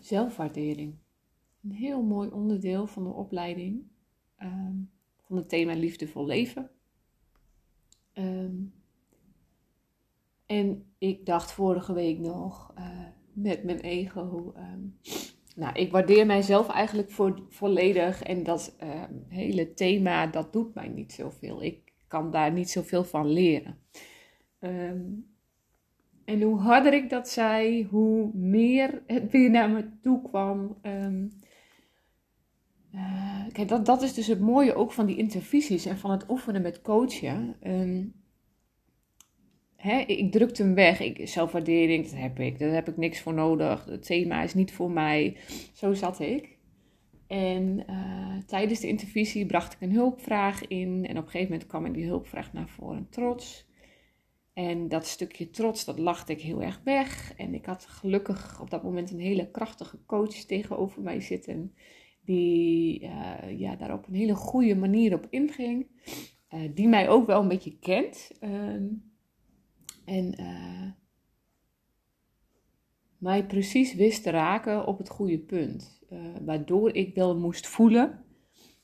zelfwaardering. Een heel mooi onderdeel van de opleiding ehm, van het thema liefdevol leven. Ehm, en ik dacht vorige week nog uh, met mijn ego. Ehm, nou, ik waardeer mijzelf eigenlijk voor, volledig. En dat hele thema, dat doet mij niet zoveel. Ik kan daar niet zoveel van leren. En hoe harder ik dat zei, hoe meer het weer naar me toe kwam. Um, kijk, dat, dat is dus het mooie ook van die intervisies en van het oefenen met coachen. Um, hè, ik drukte hem weg. Ik, zelfwaardering, dat heb ik. Daar heb ik niks voor nodig. Het thema is niet voor mij. Zo zat ik. En uh, tijdens de intervisie bracht ik een hulpvraag in. En op een gegeven moment kwam ik die hulpvraag naar voren. Trots. En dat stukje trots, dat lachte ik heel erg weg. En ik had gelukkig op dat moment een hele krachtige coach tegenover mij zitten. Die uh, ja, daar op een hele goede manier op inging. Uh, die mij ook wel een beetje kent. Uh, en uh, mij precies wist te raken op het goede punt. waardoor ik wel moest voelen.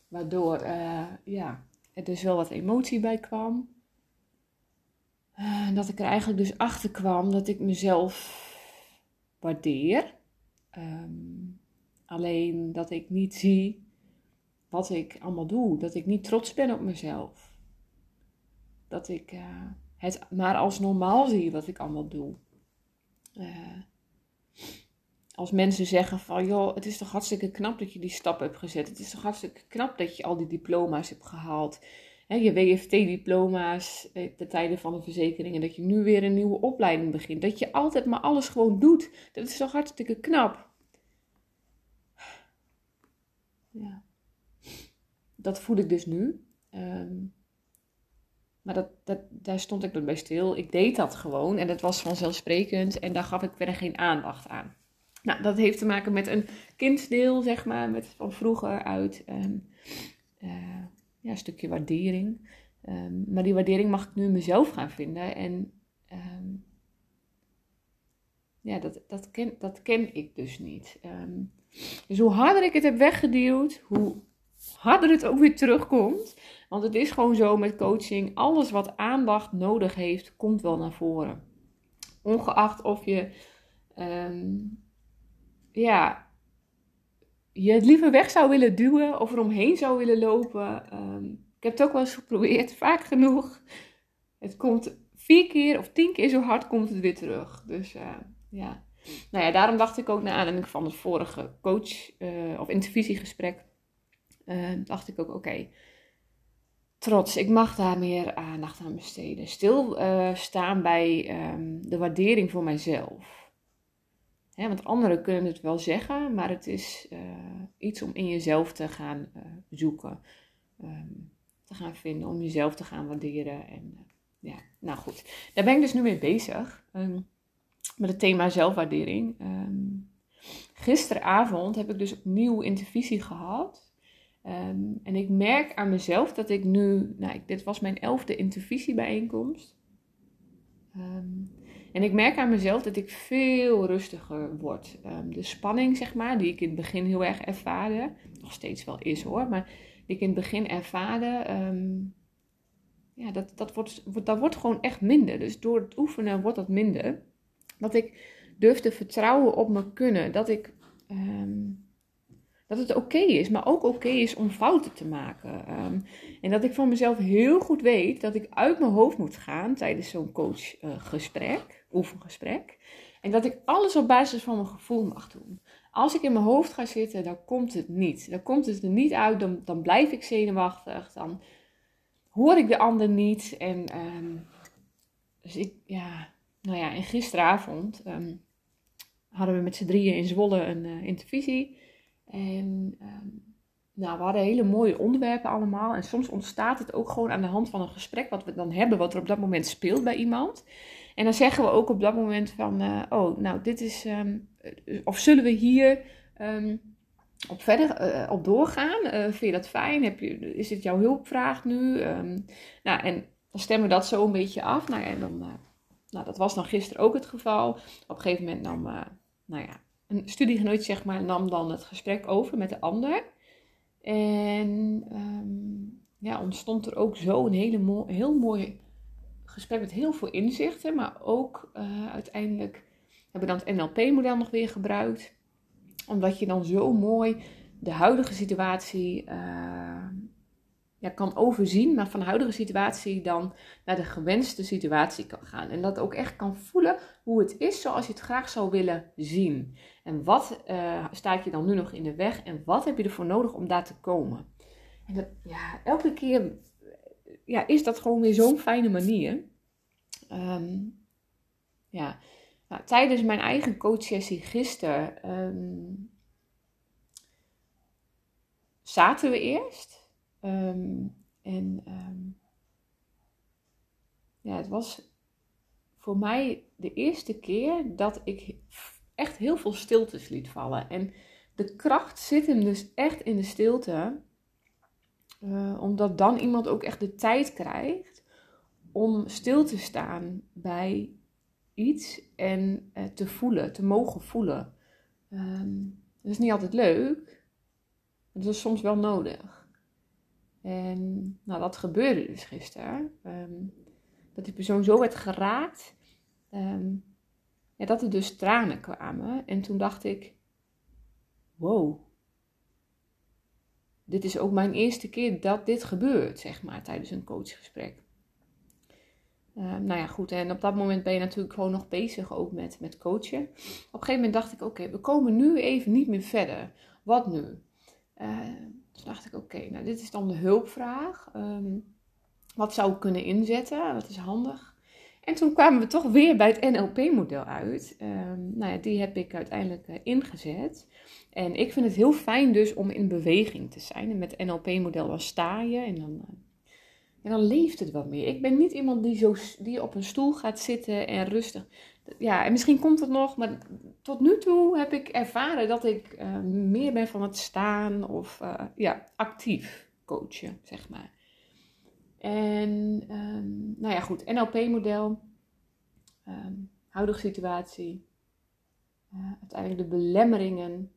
Waardoor ja, er dus wel wat emotie bij kwam. Uh, dat ik er eigenlijk dus achter kwam dat ik mezelf waardeer. Um, alleen dat ik niet zie wat ik allemaal doe. Dat ik niet trots ben op mezelf. Dat ik uh, het maar als normaal zie wat ik allemaal doe. Uh, als mensen zeggen van, joh, het is toch hartstikke knap dat je die stap hebt gezet. Het is toch hartstikke knap dat je al die diploma's hebt gehaald je WFT-diploma's eh, de tijden van de verzekeringen, dat je nu weer een nieuwe opleiding begint. Dat je altijd maar alles gewoon doet. Dat is toch hartstikke knap. Ja. Dat voel ik dus nu. Um, maar dat, dat, daar stond ik dan bij stil. Ik deed dat gewoon en dat was vanzelfsprekend en daar gaf ik verder geen aandacht aan. Nou, dat heeft te maken met een kindsdeel, zeg maar, met, van vroeger uit. Um, ja, een stukje waardering. Um, maar die waardering mag ik nu mezelf gaan vinden. En um, ja, dat, dat, ken, dat ken ik dus niet. Um, dus hoe harder ik het heb weggeduwd, hoe harder het ook weer terugkomt. Want het is gewoon zo met coaching. Alles wat aandacht nodig heeft, komt wel naar voren. Ongeacht of je ja, je het liever weg zou willen duwen of eromheen zou willen lopen. Um, ik heb het ook wel eens geprobeerd, vaak genoeg. Het komt vier keer of tien keer zo hard komt het weer terug. Dus uh, ja. Nou ja, daarom dacht ik ook naar aanleiding van het vorige coach uh, of intervisiegesprek. Uh, dacht ik ook, oké, trots, ik mag daar meer aandacht aan besteden. Stil staan bij um, de waardering voor mijzelf want anderen kunnen het wel zeggen, maar het is uh, iets om in jezelf te gaan uh, zoeken, um, te gaan vinden, om jezelf te gaan waarderen. En uh, ja, nou goed, daar ben ik dus nu mee bezig um, met het thema zelfwaardering. Um, gisteravond heb ik dus opnieuw intervisie gehad. en ik merk aan mezelf dat ik nu, nou, dit was mijn elfde intervisiebijeenkomst. Um, en ik merk aan mezelf dat ik veel rustiger word. Um, de spanning, zeg maar, die ik in het begin heel erg ervaarde, nog steeds wel is hoor, maar die ik in het begin ervaarde, um, ja, dat, dat, wordt, dat wordt gewoon echt minder. Dus door het oefenen wordt dat minder. Dat ik durf te vertrouwen op mijn kunnen. Dat ik. Um, dat het oké is, maar ook oké is om fouten te maken. Um, en dat ik van mezelf heel goed weet dat ik uit mijn hoofd moet gaan tijdens zo'n coachgesprek oefengesprek. En dat ik alles op basis van mijn gevoel mag doen. Als ik in mijn hoofd ga zitten, dan komt het niet. Dan komt het er niet uit, dan, dan blijf ik zenuwachtig. Dan hoor ik de ander niet. En um, dus ik, ja, nou ja, en gisteravond um, hadden we met z'n drieën in Zwolle een uh, intervisie. En um, nou, we hadden hele mooie onderwerpen allemaal. En soms ontstaat het ook gewoon aan de hand van een gesprek wat we dan hebben, wat er op dat moment speelt bij iemand. En dan zeggen we ook op dat moment van, uh, oh, nou, dit is, um, of zullen we hier um, op verder uh, op doorgaan? Uh, vind je dat fijn? Heb je, is dit jouw hulpvraag nu? Nou, en dan stemmen we dat zo een beetje af. Nou, en dan, nou, dat was dan gisteren ook het geval. Op een gegeven moment dan, nou ja, een studiegenoot zeg maar, nam dan het gesprek over met de ander. En um, ja, ontstond er ook zo een hele heel mooi gesprek met heel veel inzichten. Maar ook uh, uiteindelijk hebben we dan het NLP-model nog weer gebruikt. Omdat je dan zo mooi de huidige situatie uh, ja, kan overzien, maar van huidige situatie dan naar de gewenste situatie kan gaan. En dat ook echt kan voelen hoe het is zoals je het graag zou willen zien. En wat uh, staat je dan nu nog in de weg en wat heb je ervoor nodig om daar te komen? En dat, ja, elke keer ja, is dat gewoon weer zo'n fijne manier. Um, ja, tijdens mijn eigen coachsessie gisteren um, zaten we eerst. Um, en ja, het was voor mij de eerste keer dat ik echt heel veel stiltes liet vallen. En de kracht zit hem dus echt in de stilte. Uh, omdat dan iemand ook echt de tijd krijgt om stil te staan bij iets en uh, te voelen, te mogen voelen. Um, dat is niet altijd leuk, maar dat is soms wel nodig. En nou, dat gebeurde dus gisteren. Um, dat die persoon zo werd geraakt, um, ja, dat er dus tranen kwamen. En toen dacht ik, wow, dit is ook mijn eerste keer dat dit gebeurt, zeg maar, tijdens een coachgesprek. Uh, nou ja, goed. En op dat moment ben je natuurlijk gewoon nog bezig ook met, met coachen. Op een gegeven moment dacht ik, oké, we komen nu even niet meer verder. Wat nu? Toen dacht ik, oké, nou dit is dan de hulpvraag. Um, wat zou ik kunnen inzetten? Wat is handig? En toen kwamen we toch weer bij het NLP-model uit. Um, nou ja, die heb ik uiteindelijk uh, ingezet. En ik vind het heel fijn dus om in beweging te zijn. En met het NLP-model dan sta je en dan, en dan leeft het wat meer. Ik ben niet iemand die, zo, die op een stoel gaat zitten en rustig. Ja, en misschien komt het nog, maar tot nu toe heb ik ervaren dat ik uh, meer ben van het staan of ja, actief coachen, zeg maar. En um, nou ja, goed, NLP-model, um, huidige situatie, uh, uiteindelijk de belemmeringen.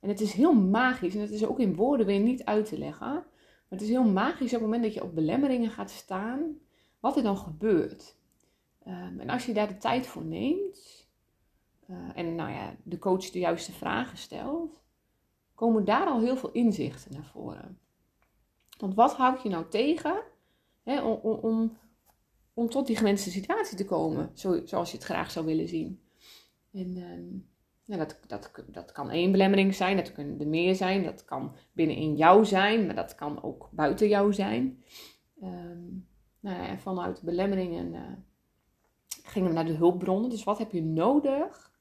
En het is heel magisch, en het is ook in woorden weer niet uit te leggen. Maar het is heel magisch op het moment dat je op belemmeringen gaat staan, wat er dan gebeurt. Um, en als je daar de tijd voor neemt, uh, en nou ja, de coach de juiste vragen stelt, komen daar al heel veel inzichten naar voren. Want wat houdt je nou tegen hè, om, om, om tot die gewenste situatie te komen, zo, zoals je het graag zou willen zien? En um, ja, dat, dat, dat kan één belemmering zijn, dat kunnen er meer zijn, dat kan binnenin jou zijn, maar dat kan ook buiten jou zijn. Um, nou ja, en vanuit belemmeringen uh, gingen naar de hulpbronnen. Dus wat heb je nodig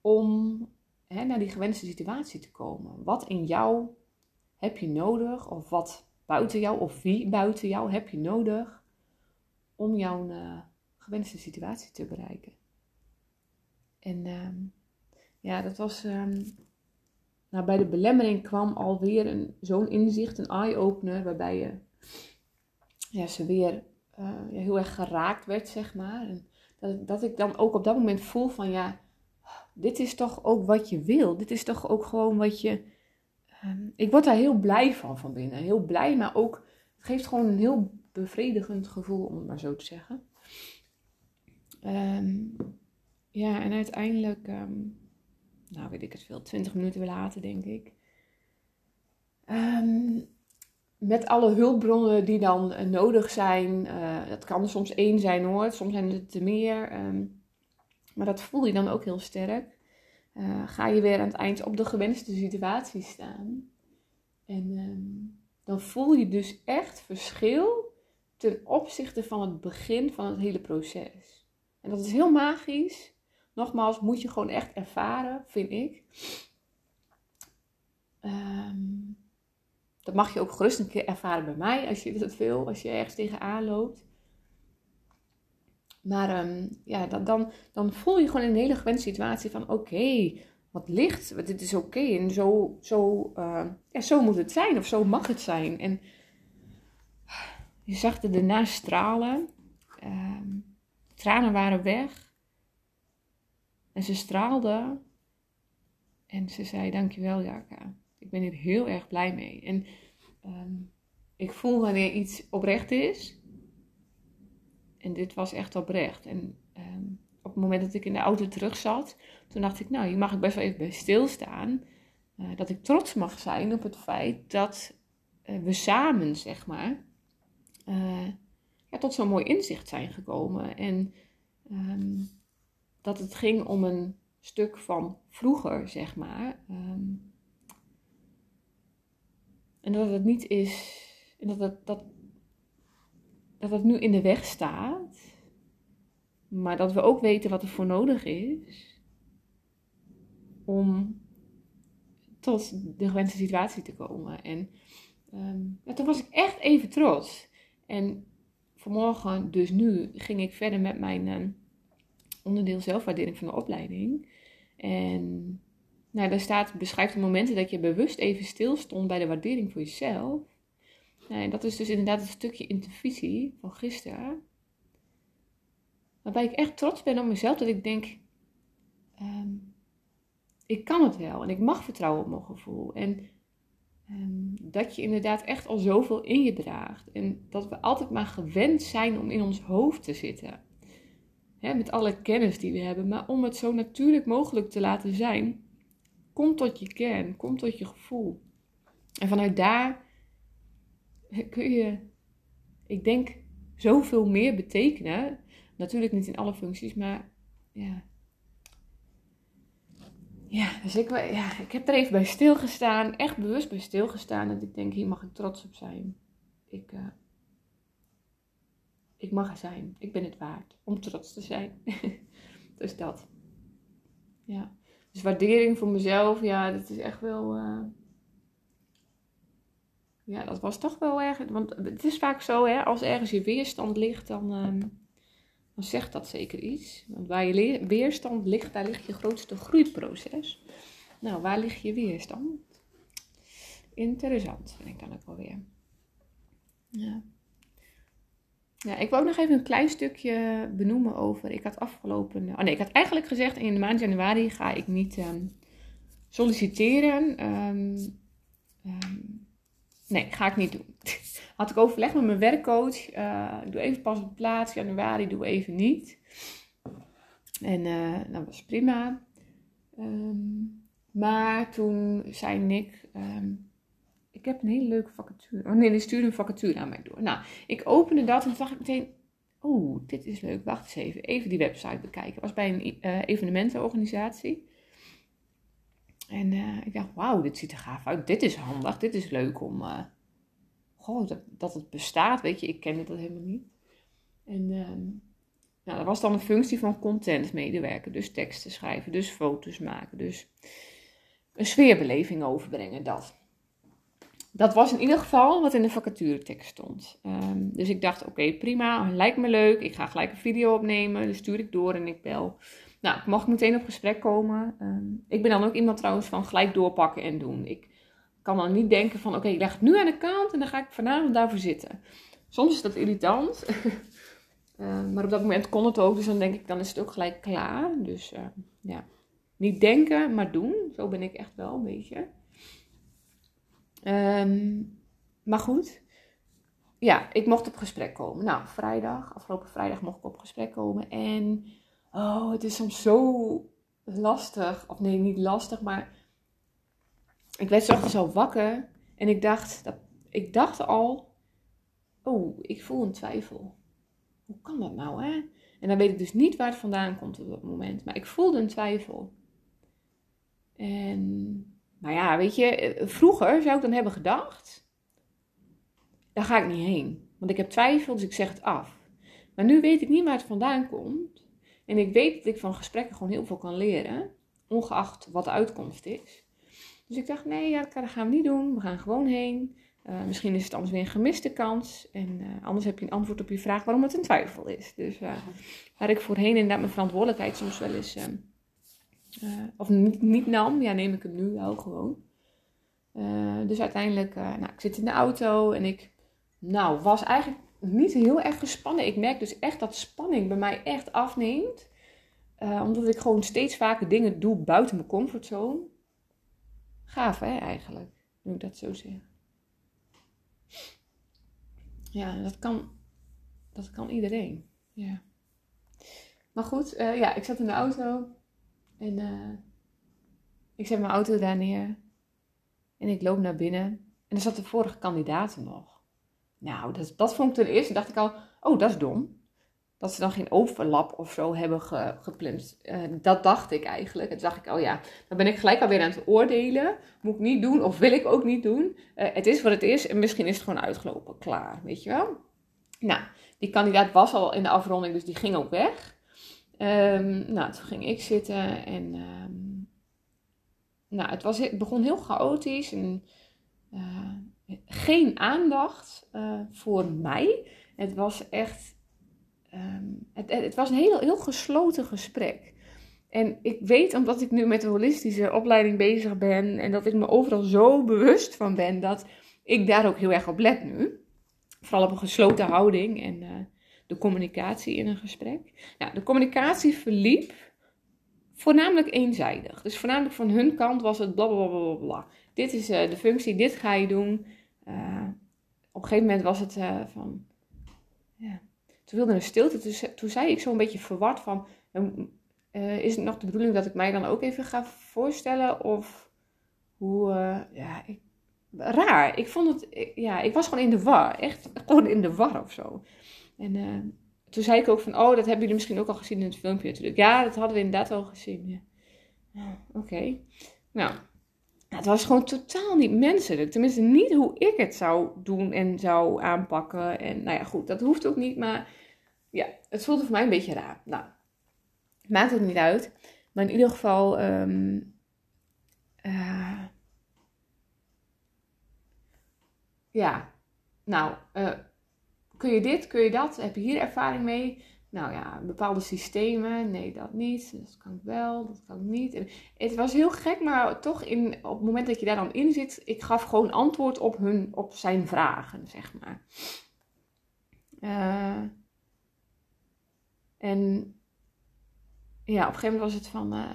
om hè, naar die gewenste situatie te komen? Wat in jou heb je nodig, of wat buiten jou, of wie buiten jou heb je nodig om jouw uh, gewenste situatie te bereiken? En uh, ja, dat was. Um, nou, bij de belemmering kwam alweer zo'n inzicht, een eye-opener, waarbij je, ja, ze weer ja, heel erg geraakt werd, zeg maar. En dat, dat ik dan ook op dat moment voel van ja, dit is toch ook wat je wil. Dit is toch ook gewoon wat je Ehm, ik word daar heel blij van van binnen. Heel blij, maar ook het geeft gewoon een heel bevredigend gevoel, om het maar zo te zeggen. Um, ja, en uiteindelijk, um, nou weet ik het veel, 20 minuten later denk ik. Met alle hulpbronnen die dan uh, nodig zijn. Uh, dat kan soms één zijn hoor, soms zijn het er meer. maar dat voel je dan ook heel sterk uh, ga je weer aan het eind op de gewenste situatie staan. En um, dan voel je dus echt verschil ten opzichte van het begin van het hele proces. En dat is heel magisch. Nogmaals, moet je gewoon echt ervaren, vind ik. Um, dat mag je ook gerust een keer ervaren bij mij als je dat wil, als je ergens tegenaan loopt. Maar um, ja, dan, dan, dan voel je gewoon een hele gewenste situatie van oké, wat licht, dit is oké en zo, zo, uh, ja, zo moet het zijn of zo mag het zijn. En je zag er daarna stralen, uh, tranen waren weg en ze straalde En ze zei, dankjewel Jarka. Ik ben hier heel erg blij mee. En ehm, ik voel wanneer iets oprecht is. En dit was echt oprecht. En ehm, op het moment dat ik in de auto terug zat, toen dacht ik, nou, hier mag ik best wel even bij stilstaan. Uh, dat ik trots mag zijn op het feit dat uh, we samen, zeg maar, uh, ja, tot zo'n mooi inzicht zijn gekomen. En um, dat het ging om een stuk van vroeger, zeg maar. En dat het niet is, en dat het, dat, dat het nu in de weg staat. Maar dat we ook weten wat er voor nodig is om tot de gewenste situatie te komen. En um, ja, toen was ik echt even trots. En vanmorgen, dus nu, ging ik verder met mijn uh, onderdeel zelfwaardering van de opleiding. En nou, daar staat, beschrijft de momenten dat je bewust even stilstond bij de waardering voor jezelf. Nou, en dat is dus inderdaad een stukje intuïtie van gisteren. Waarbij ik echt trots ben op mezelf, dat ik denk, um, ik kan het wel en ik mag vertrouwen op mijn gevoel. En um, dat je inderdaad echt al zoveel in je draagt. En dat we altijd maar gewend zijn om in ons hoofd te zitten. met alle kennis die we hebben. Maar om het zo natuurlijk mogelijk te laten zijn, kom tot je kern, kom tot je gevoel. En vanuit daar kun je, ik denk, zoveel meer betekenen. Natuurlijk niet in alle functies, maar ja. Ja, dus ik, ja, ik heb er even bij stilgestaan, echt bewust bij stilgestaan. En ik denk, hier mag ik trots op zijn. Ik, uh, ik mag er zijn. Ik ben het waard om trots te zijn. dus dat. Ja. Dus waardering voor mezelf, ja, dat is echt wel. Uh, ja, dat was toch wel erg. Want het is vaak zo, hè, als ergens je weerstand ligt, dan. Um, dan zegt dat zeker iets. Want waar je weerstand ligt, daar ligt je grootste groeiproces. Nou, waar ligt je weerstand? Interessant, vind ik dan ook wel weer. Ja. Ja, ik wil ook nog even een klein stukje benoemen over. Ik had afgelopen. Oh nee, ik had eigenlijk gezegd in de maand januari ga ik niet um, solliciteren. Um, nee, ga ik niet doen. Had ik overleg met mijn werkcoach. Uh, doe even pas op plaats. Januari doe even niet. En uh, dat was prima. Maar toen zei Nick. Ik heb een hele leuke vacature. Oh nee, die stuurde een vacature aan mij door. Nou, ik opende dat en toen ik meteen. Oeh, dit is leuk. Wacht eens even. Even die website bekijken. Het was bij een uh, evenementenorganisatie. En uh, ik dacht, wauw, dit ziet er gaaf uit. Dit is handig. Dit is leuk om, uh, goh, dat, dat het bestaat, weet je, ik kende dat helemaal niet. En um, nou, dat was dan een functie van content medewerker, dus teksten schrijven, dus foto's maken, dus een sfeerbeleving overbrengen, dat. Dat was in ieder geval wat in de vacaturetekst stond. Um, dus ik dacht, oké, prima, lijkt me leuk. Ik ga gelijk een video opnemen, dus stuur ik door en ik bel. Nou, ik mag meteen op gesprek komen. Um, ik ben dan ook iemand trouwens van gelijk doorpakken en doen. Ik kan dan niet denken van oké, ik leg het nu aan de kant en dan ga ik vanavond daarvoor zitten. Soms is dat irritant. uh, maar op dat moment kon het ook, dus dan denk ik, dan is het ook gelijk klaar. Dus ja, niet denken, maar doen. Zo ben ik echt wel een beetje. Um, maar goed, ja, ik mocht op gesprek komen. Nou, vrijdag, afgelopen vrijdag mocht ik op gesprek komen. En, oh, het is soms zo lastig. Of nee, niet lastig, maar ik werd ochtends al wakker en ik dacht, dat, ik dacht al, oh, ik voel een twijfel. Hoe kan dat nou, hè? En dan weet ik dus niet waar het vandaan komt op dat moment. Maar ik voelde een twijfel. En, nou ja, weet je, vroeger zou ik dan hebben gedacht, daar ga ik niet heen. Want ik heb twijfel, dus ik zeg het af. Maar nu weet ik niet waar het vandaan komt. En ik weet dat ik van gesprekken gewoon heel veel kan leren, ongeacht wat de uitkomst is. Dus ik dacht, nee, ja, dat gaan we niet doen. We gaan gewoon heen. Uh, misschien is het anders weer een gemiste kans. En uh, anders heb je een antwoord op je vraag waarom het een twijfel is. Dus uh, waar ik voorheen inderdaad mijn verantwoordelijkheid soms wel eens... of niet, niet, nam, ja, neem ik hem nu wel gewoon. dus uiteindelijk, nou, ik zit in de auto en ik... Nou, was eigenlijk niet heel erg gespannen. Ik merk dus echt dat spanning bij mij echt afneemt. omdat ik gewoon steeds vaker dingen doe buiten mijn comfortzone Gaaf hè, eigenlijk, nu ik dat zo zeg. Ja, dat kan, dat kan iedereen. Ja. Maar goed, ja, ik zat in de auto en uh, ik zet mijn auto daar neer en ik loop naar binnen en er zat de vorige kandidaat nog. Nou, dat, dat vond ik ten eerste, dacht ik al, oh, dat is dom. Dat ze dan geen overlap of zo hebben ge, gepland. Uh, dat dacht ik eigenlijk. En dacht ik, oh ja, dan ben ik gelijk alweer aan het oordelen. Moet ik niet doen of wil ik ook niet doen. het is wat het is en misschien is het gewoon uitgelopen. Klaar, weet je wel. Nou, die kandidaat was al in de afronding, dus die ging ook weg. Um, nou, toen ging ik zitten en um, nou, het, was, het begon heel chaotisch en uh, geen aandacht uh, voor mij. Het was echt, um, het, het, was een heel, heel gesloten gesprek. En ik weet, omdat ik nu met de holistische opleiding bezig ben en dat ik me overal zo bewust van ben, dat ik daar ook heel erg op let nu. Vooral op een gesloten houding en uh, de communicatie in een gesprek. Nou, de communicatie verliep voornamelijk eenzijdig. Dus voornamelijk van hun kant was het blablabla. Bla, Dit is uh, de functie, dit ga je doen. Uh, op een gegeven moment was het uh, van. Ja. Toen wilde een stilte. Toen, toen zei ik zo een beetje verward van. is het nog de bedoeling dat ik mij dan ook even ga voorstellen? Of hoe. ja, ik, raar. Ik vond het. Ja, ik was gewoon in de war. Echt gewoon in de war of zo. En uh, toen zei ik ook van, oh, dat hebben jullie misschien ook al gezien in het filmpje natuurlijk. Ja, dat hadden we inderdaad al gezien. Ja. Oké. Nou, het was gewoon totaal niet menselijk. Tenminste, niet hoe ik het zou doen en zou aanpakken. En nou ja, goed, dat hoeft ook niet. Maar ja, het voelde voor mij een beetje raar. Nou, maakt het niet uit. Maar in ieder geval... Um, uh, ja, nou... Uh, kun je dit, kun je dat? Heb je hier ervaring mee? Nou ja, bepaalde systemen, nee, dat niet. Dat kan wel, dat kan niet. het was heel gek, maar toch in, op het moment dat je daar dan in zit, ik gaf gewoon antwoord op, hun, op zijn vragen, zeg maar. Uh, en ja, op een gegeven moment was het van. Uh,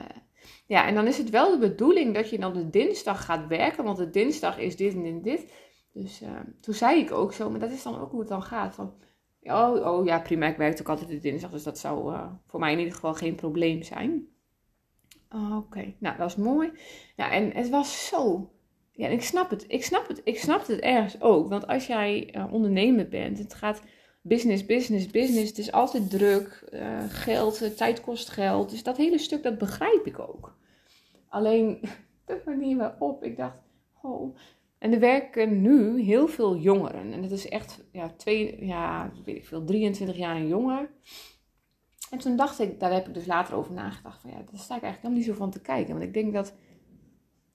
ja, en dan is het wel de bedoeling dat je dan de dinsdag gaat werken, want de dinsdag is dit en dit. Dus uh, toen zei ik ook zo, maar dat is dan ook hoe het dan gaat. Van, oh, oh ja, prima, ik werk ook altijd de dinsdag, dus dat zou uh, voor mij in ieder geval geen probleem zijn. Oké, okay. nou dat is mooi. Ja, en het was zo. Ja, ik snap het. Ik snap het. Ik snap het ergens ook. Want als jij uh, ondernemer bent, het gaat business, business, business. Het is altijd druk. Uh, geld, tijd kost geld. Dus dat hele stuk, dat begrijp ik ook. Alleen de manier waarop ik dacht, oh, en er werken nu heel veel jongeren. En dat is echt ja, twee, ja, weet ik veel, 23 jaar en jonger. En toen dacht ik, daar heb ik dus later over nagedacht. Van ja, daar sta ik eigenlijk helemaal niet zo van te kijken. Want ik denk dat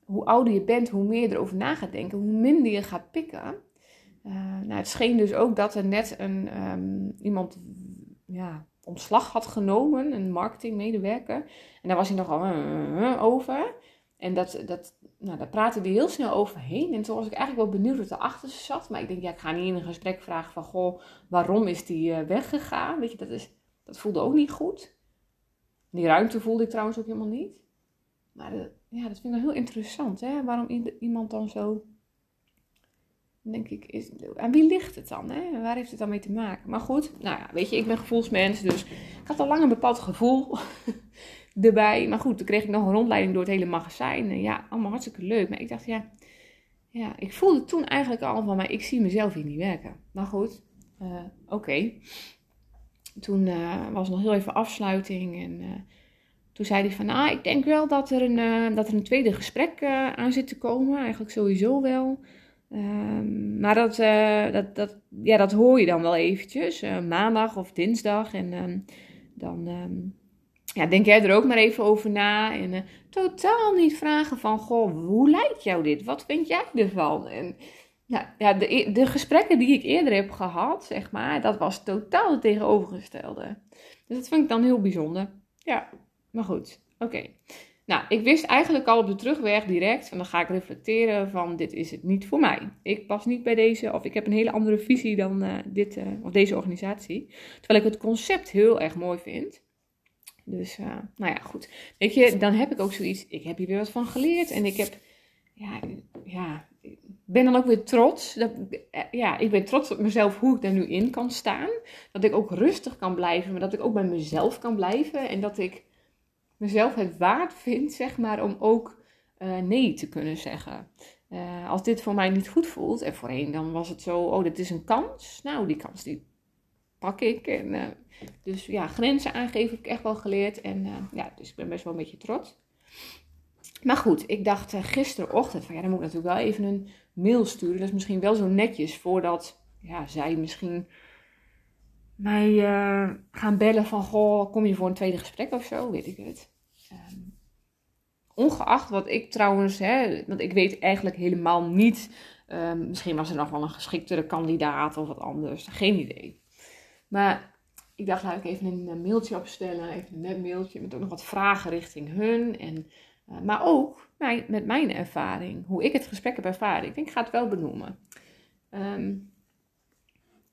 hoe ouder je bent, hoe meer je erover na gaat denken, hoe minder je gaat pikken. Uh, nou, het scheen dus ook dat er net een, um, iemand ja, ontslag had genomen, een marketingmedewerker. En daar was hij nogal uh, over. En dat, dat, nou, daar praatte hij heel snel overheen. En toen was ik eigenlijk wel benieuwd wat erachter zat. Maar ik denk, ja, ik ga niet in een gesprek vragen van, goh, waarom is die uh, weggegaan? Weet je, dat, is, dat voelde ook niet goed. Die ruimte voelde ik trouwens ook helemaal niet. Maar uh, ja, dat vind ik wel heel interessant, hè? Waarom iemand dan zo... denk ik, is, aan wie ligt het dan? Hè? Waar heeft het dan mee te maken? Maar goed, nou ja, weet je, ik ben gevoelsmens, dus ik had al lang een bepaald gevoel. erbij. Maar goed, toen kreeg ik nog een rondleiding door het hele magazijn. En ja, allemaal hartstikke leuk. Maar ik dacht, ja, ja ik voelde toen eigenlijk al van, maar ik zie mezelf hier niet werken. Maar goed, uh, oké. Toen uh, was nog heel even afsluiting en uh, toen zei hij van, ah, ik denk wel dat er een, dat er een tweede gesprek aan zit te komen. Eigenlijk sowieso wel. Um, maar dat, dat, dat, ja, dat hoor je dan wel eventjes, maandag of dinsdag. En um, dan, um, ja, denk jij er ook maar even over na. En uh, totaal niet vragen van, goh, hoe lijkt jou dit? Wat vind jij ervan? En ja, de, e-, de gesprekken die ik eerder heb gehad, zeg maar, dat was totaal het tegenovergestelde. Dus dat vind ik dan heel bijzonder. Ja, maar goed, oké. Nou, ik wist eigenlijk al op de terugweg direct, en dan ga ik reflecteren van, dit is het niet voor mij. Ik pas niet bij deze, of ik heb een hele andere visie dan uh, dit, uh, of deze organisatie. Terwijl ik het concept heel erg mooi vind. Dus, uh, nou ja, goed. Weet je, dan heb ik ook zoiets, ik heb hier weer wat van geleerd. En ik heb, ja, ja, ben dan ook weer trots. Dat, eh, ja, ik ben trots op mezelf hoe ik daar nu in kan staan. Dat ik ook rustig kan blijven, maar dat ik ook bij mezelf kan blijven. En dat ik mezelf het waard vind, zeg maar, om ook uh, nee te kunnen zeggen. Als dit voor mij niet goed voelt, en voorheen dan was het zo, oh, dit is een kans. Nou, die kans die pak ik. En, uh, dus ja, grenzen aangeven heb ik echt wel geleerd. En ja, dus ik ben best wel een beetje trots. Maar goed, ik dacht gisterochtend van ja, dan moet ik natuurlijk wel even een mail sturen. Dat is misschien wel zo netjes voordat ja, zij misschien mij gaan bellen van goh, kom je voor een tweede gesprek of zo, weet ik het. Um, Ongeacht wat ik trouwens, hè, want ik weet eigenlijk helemaal niet. Um, misschien was er nog wel een geschiktere kandidaat of wat anders. Geen idee. Maar ik dacht, laat ik even een mailtje opstellen. Even een net mailtje met ook nog wat vragen richting hun. En, uh, maar ook met mijn ervaring. Hoe ik het gesprek heb ervaren. Ik denk, ik ga het wel benoemen. Um,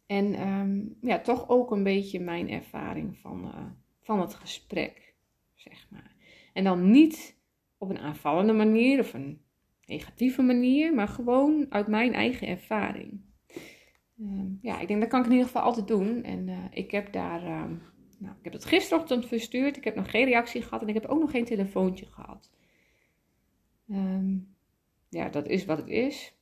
en um, ja, toch ook een beetje mijn ervaring van, uh, van het gesprek, zeg maar. En dan niet op een aanvallende manier of een negatieve manier, maar gewoon uit mijn eigen ervaring. Uh, ja, ik denk dat kan ik in ieder geval altijd doen. En uh, ik heb daar, uh, nou, ik heb het gisterochtend verstuurd. Ik heb nog geen reactie gehad en ik heb ook nog geen telefoontje gehad. Um, ja, dat is wat het is.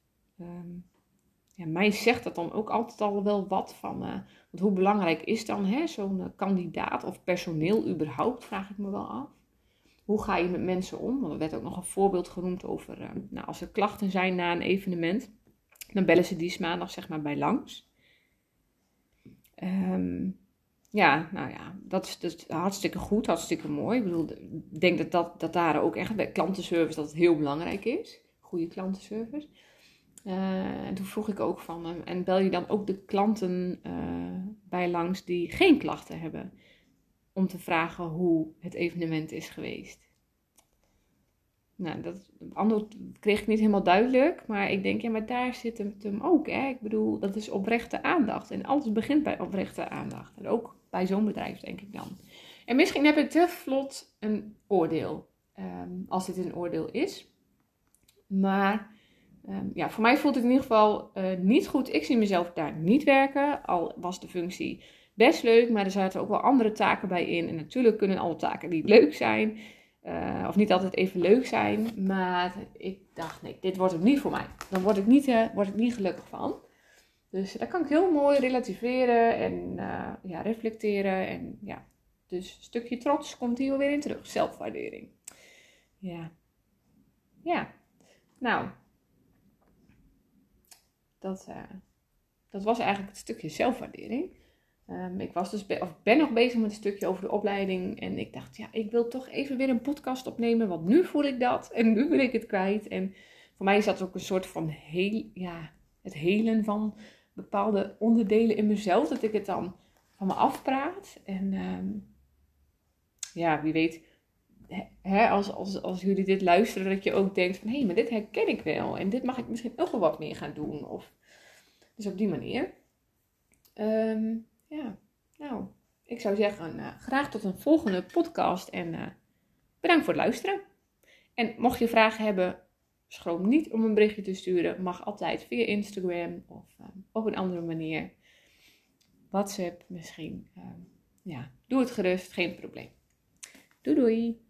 Ja, mij zegt dat dan ook altijd al wel wat van, uh, want hoe belangrijk is dan zo'n kandidaat of personeel überhaupt, vraag ik me wel af. Hoe ga je met mensen om? Want er werd ook nog een voorbeeld genoemd over, nou, als er klachten zijn na een evenement, dan bellen ze die maandag zeg maar bij langs. Um, ja, nou ja, dat is, dat hartstikke goed, hartstikke mooi. Ik bedoel, ik denk dat, dat, dat daar ook echt bij klantenservice dat het heel belangrijk is. Goede klantenservice. Uh, en toen vroeg ik ook van, uh, en bel je dan ook de klanten uh, bij langs die geen klachten hebben? om te vragen hoe het evenement is geweest. Nou, dat antwoord kreeg ik niet helemaal duidelijk, maar ik denk, ja, maar daar zit het hem ook. Hè? Ik bedoel, dat is oprechte aandacht. En alles begint bij oprechte aandacht. En ook bij zo'n bedrijf, denk ik dan. En misschien heb ik te vlot een oordeel, um, als dit een oordeel is. Maar um, ja, voor mij voelt het in ieder geval uh, niet goed. Ik zie mezelf daar niet werken, al was de functie best leuk, maar er zaten ook wel andere taken bij in. En natuurlijk kunnen alle taken niet leuk zijn, uh, of niet altijd even leuk zijn. Maar ik dacht, nee, dit wordt het niet voor mij. Dan word ik niet, uh, word ik niet gelukkig van. Dus daar kan ik heel mooi relativeren en uh, ja, reflecteren. En ja, dus een stukje trots komt hier weer in terug. Zelfwaardering. Ja. Ja. Nou. Dat, dat was eigenlijk het stukje zelfwaardering. Um, ik was dus of ben nog bezig met een stukje over de opleiding. En ik dacht, ja, ik wil toch even weer een podcast opnemen. Want nu voel ik dat. En nu ben ik het kwijt. En voor mij is dat ook een soort van heel, ja, het helen van bepaalde onderdelen in mezelf. Dat ik het dan van me afpraat. En um, ja, wie weet, hè, als, als, als jullie dit luisteren, dat je ook denkt van hé, hey, maar dit herken ik wel. En dit mag ik misschien ook wel wat meer gaan doen. Of, dus op die manier. Um, ja, nou, ik zou zeggen, uh, graag tot een volgende podcast en uh, bedankt voor het luisteren. En mocht je vragen hebben, schroom niet om een berichtje te sturen. Mag altijd via Instagram of uh, op een andere manier. WhatsApp misschien. ja, doe het gerust, geen probleem. Doei doei!